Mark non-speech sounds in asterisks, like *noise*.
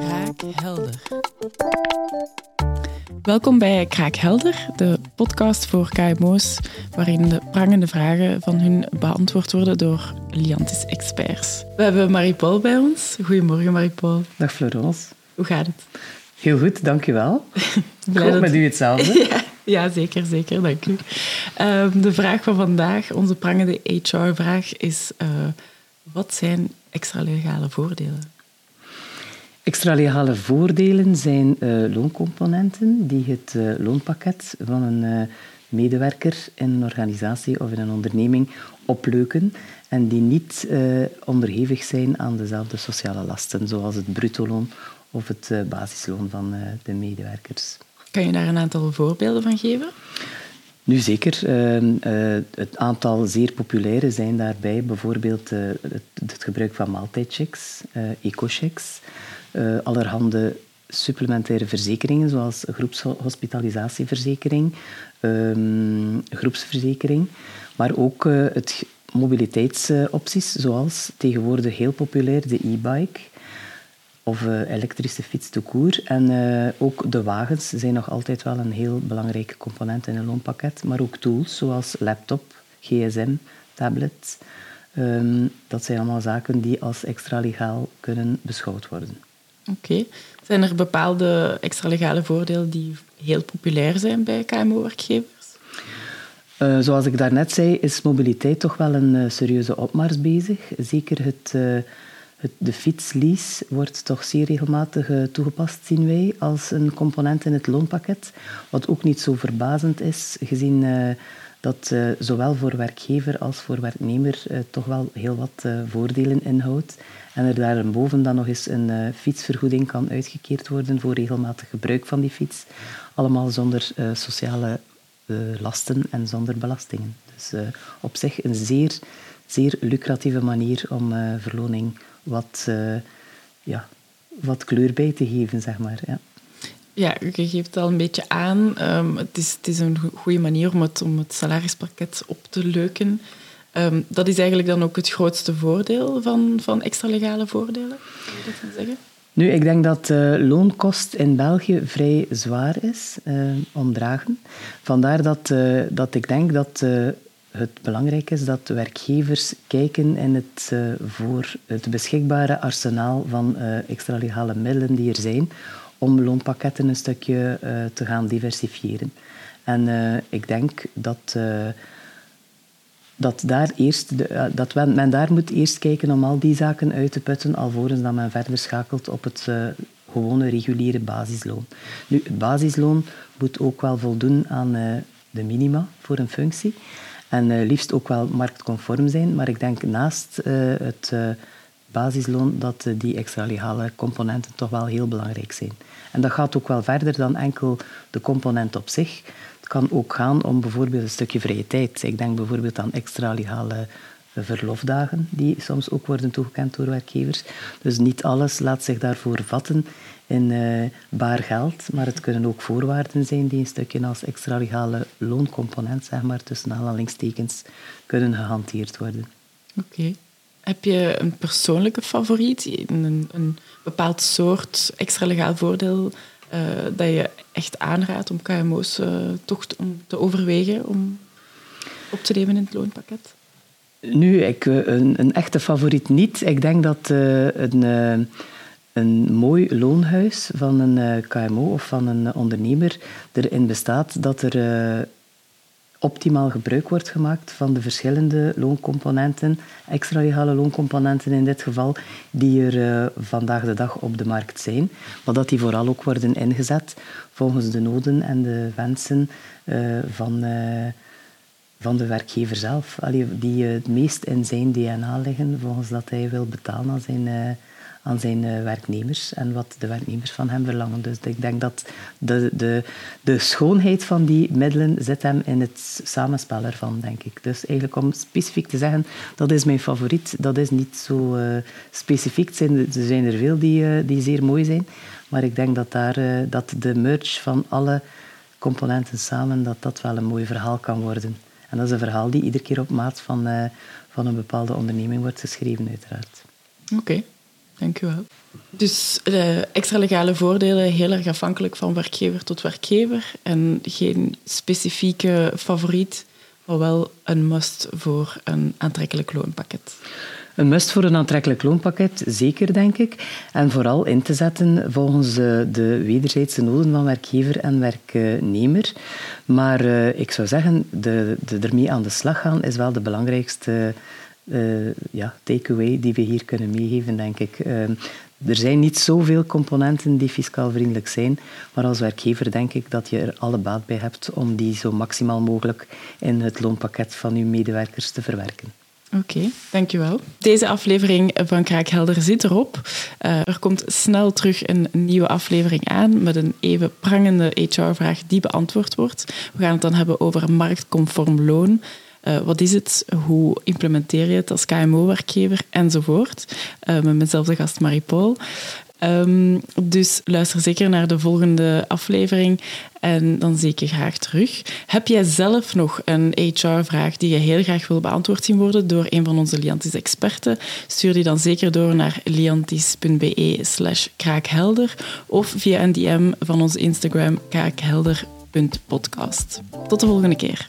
Kraakhelder. Welkom bij Kraakhelder, de podcast voor KMO's, waarin de prangende vragen van hun beantwoord worden door Liantis-experts. We hebben Marie-Paul bij ons. Goedemorgen, Marie-Paul. Dag Florence. Hoe gaat het? Heel goed, dankjewel. *laughs* Blij dat- met u hetzelfde. *laughs* Ja, ja, zeker, zeker. Dank u. Ehm, de vraag van vandaag, onze prangende HR-vraag, is: eh, wat zijn extra-legale voordelen? Extra-legale voordelen zijn eh, looncomponenten die het eh, loonpakket van een eh, medewerker in een organisatie of in een onderneming opleuken en die niet onderhevig zijn aan dezelfde sociale lasten, zoals het bruto-loon of het basisloon van de medewerkers. Kan je daar een aantal voorbeelden van geven? Nu zeker. eh, het aantal zeer populaire zijn daarbij bijvoorbeeld het, het gebruik van maaltijdchecks, ecochecks, eh, allerhande supplementaire verzekeringen zoals groepshospitalisatieverzekering, ehm, groepsverzekering, maar ook eh, het mobiliteitsopties zoals tegenwoordig heel populair de e-bike of eh, elektrische fiets te koer. En ook de wagens zijn nog altijd wel een heel belangrijke component in een loonpakket. Maar ook tools zoals laptop, gsm, tablet. Ehm, dat zijn allemaal zaken die als extra legaal kunnen beschouwd worden. Oké. Zijn er bepaalde extra-legale voordelen die heel populair zijn bij KMO-werkgevers? Eh, zoals ik daarnet zei, is mobiliteit toch wel een eh, serieuze opmars bezig. Zeker het, eh, het, de fietslease wordt toch zeer regelmatig toegepast, zien wij, als een component in het loonpakket. Wat ook niet zo verbazend is, gezien dat eh, zowel voor werkgever als voor werknemer eh, toch wel heel wat eh, voordelen inhoudt. En er daarboven dan nog eens een fietsvergoeding kan uitgekeerd worden voor regelmatig gebruik van die fiets. Allemaal zonder sociale lasten en zonder belastingen. Dus op zich een zeer, zeer lucratieve manier om verloning wat, ja, wat kleur bij te geven, zeg maar. Ja. Ja, je geeft het al een beetje aan. Ehm, het, is, een go- goede manier om het, om het salarispakket op te leuken. Ehm, dat is eigenlijk dan ook het grootste voordeel van, van extra-legale voordelen, zou je dat zeggen? Nu, ik denk dat de loonkost in België vrij zwaar is eh, om dragen. Vandaar dat, eh, dat ik denk dat eh, het belangrijk is dat werkgevers kijken in het, eh, voor het beschikbare arsenaal van eh extra-legale middelen die er zijn om loonpakketten een stukje eh, te gaan diversifiëren. En eh, ik denk dat... eh, dat, daar eerst de, dat men, men daar moet eerst kijken om al die zaken uit te putten, alvorens dat men verder schakelt op het gewone reguliere basisloon. Nu, het basisloon moet ook wel voldoen aan de minima voor een functie. En liefst ook wel marktconform zijn. Maar ik denk naast het basisloon dat eh, die extra legale componenten toch wel heel belangrijk zijn. En dat gaat ook wel verder dan enkel de component op zich. Het kan ook gaan om bijvoorbeeld een stukje vrije tijd. Ik denk bijvoorbeeld aan extra legale eh, verlofdagen, die soms ook worden toegekend door werkgevers. Dus niet alles laat zich daarvoor vatten in eh, baar geld, maar het kunnen ook voorwaarden zijn die een stukje als extra legale looncomponent, zeg maar, tussen aanhalingstekens, kunnen gehanteerd worden. Oké. Heb je een persoonlijke favoriet, een, een bepaald soort extra-legaal voordeel eh, dat je echt aanraadt om KMO's eh, toch te, om te overwegen om op te nemen in het loonpakket? Nu, ik, eh, een, een echte favoriet niet. Ik denk dat een, een mooi loonhuis van een KMO of van een ondernemer erin bestaat dat er optimaal gebruik wordt gemaakt van de verschillende looncomponenten, extra legale looncomponenten in dit geval, die er eh, vandaag de dag op de markt zijn. Maar dat die vooral ook worden ingezet volgens de noden en de wensen eh, van... eh, van de werkgever zelf, die het meest in zijn DNA liggen, volgens dat hij wil betalen aan zijn, aan zijn eh, werknemers en wat de werknemers van hem verlangen. Dus ik denk dat de, de, de schoonheid van die middelen zit hem in het samenspel ervan, denk ik. Dus eigenlijk om specifiek te zeggen, dat is mijn favoriet, dat is niet zo eh, specifiek. Zijn, er zijn er veel die, eh, die zeer mooi zijn, maar ik denk dat, daar, dat de merge van alle componenten samen, dat dat wel een mooi verhaal kan worden. En dat is een verhaal die iedere keer op maat van, van een bepaalde onderneming wordt geschreven, uiteraard. Oké. Dank u wel. Dus de extra legale voordelen heel erg afhankelijk van werkgever tot werkgever en geen specifieke favoriet, maar wel een must voor een aantrekkelijk loonpakket. Een must voor een aantrekkelijk loonpakket, zeker denk ik. En vooral in te zetten volgens de wederzijdse noden van werkgever en werknemer. Maar uh, ik zou zeggen, de, de, ermee aan de slag gaan is wel de belangrijkste uh, ja, takeaway die we hier kunnen meegeven, denk ik. Uh, er zijn niet zoveel componenten die fiscaal vriendelijk zijn, maar als werkgever denk ik dat je er alle baat bij hebt om die zo maximaal mogelijk in het loonpakket van uw medewerkers te verwerken. Oké, dankjewel. Deze aflevering van Kraakhelder zit erop. Uh, er komt snel terug een nieuwe aflevering aan met een even prangende HR-vraag die beantwoord wordt. We gaan het dan hebben over marktconform loon. Uh, wat is het? Hoe implementeer je het als KMO-werkgever? Enzovoort. Uh, met de gast Marie-Paul. Um, dus luister zeker naar de volgende aflevering en dan zeker graag terug. Heb jij zelf nog een HR-vraag die je heel graag wil beantwoord zien worden door een van onze Liantis-experten? Stuur die dan zeker door naar liantis.be slash kraakhelder of via een DM van onze Instagram kraakhelder.podcast. Tot de volgende keer.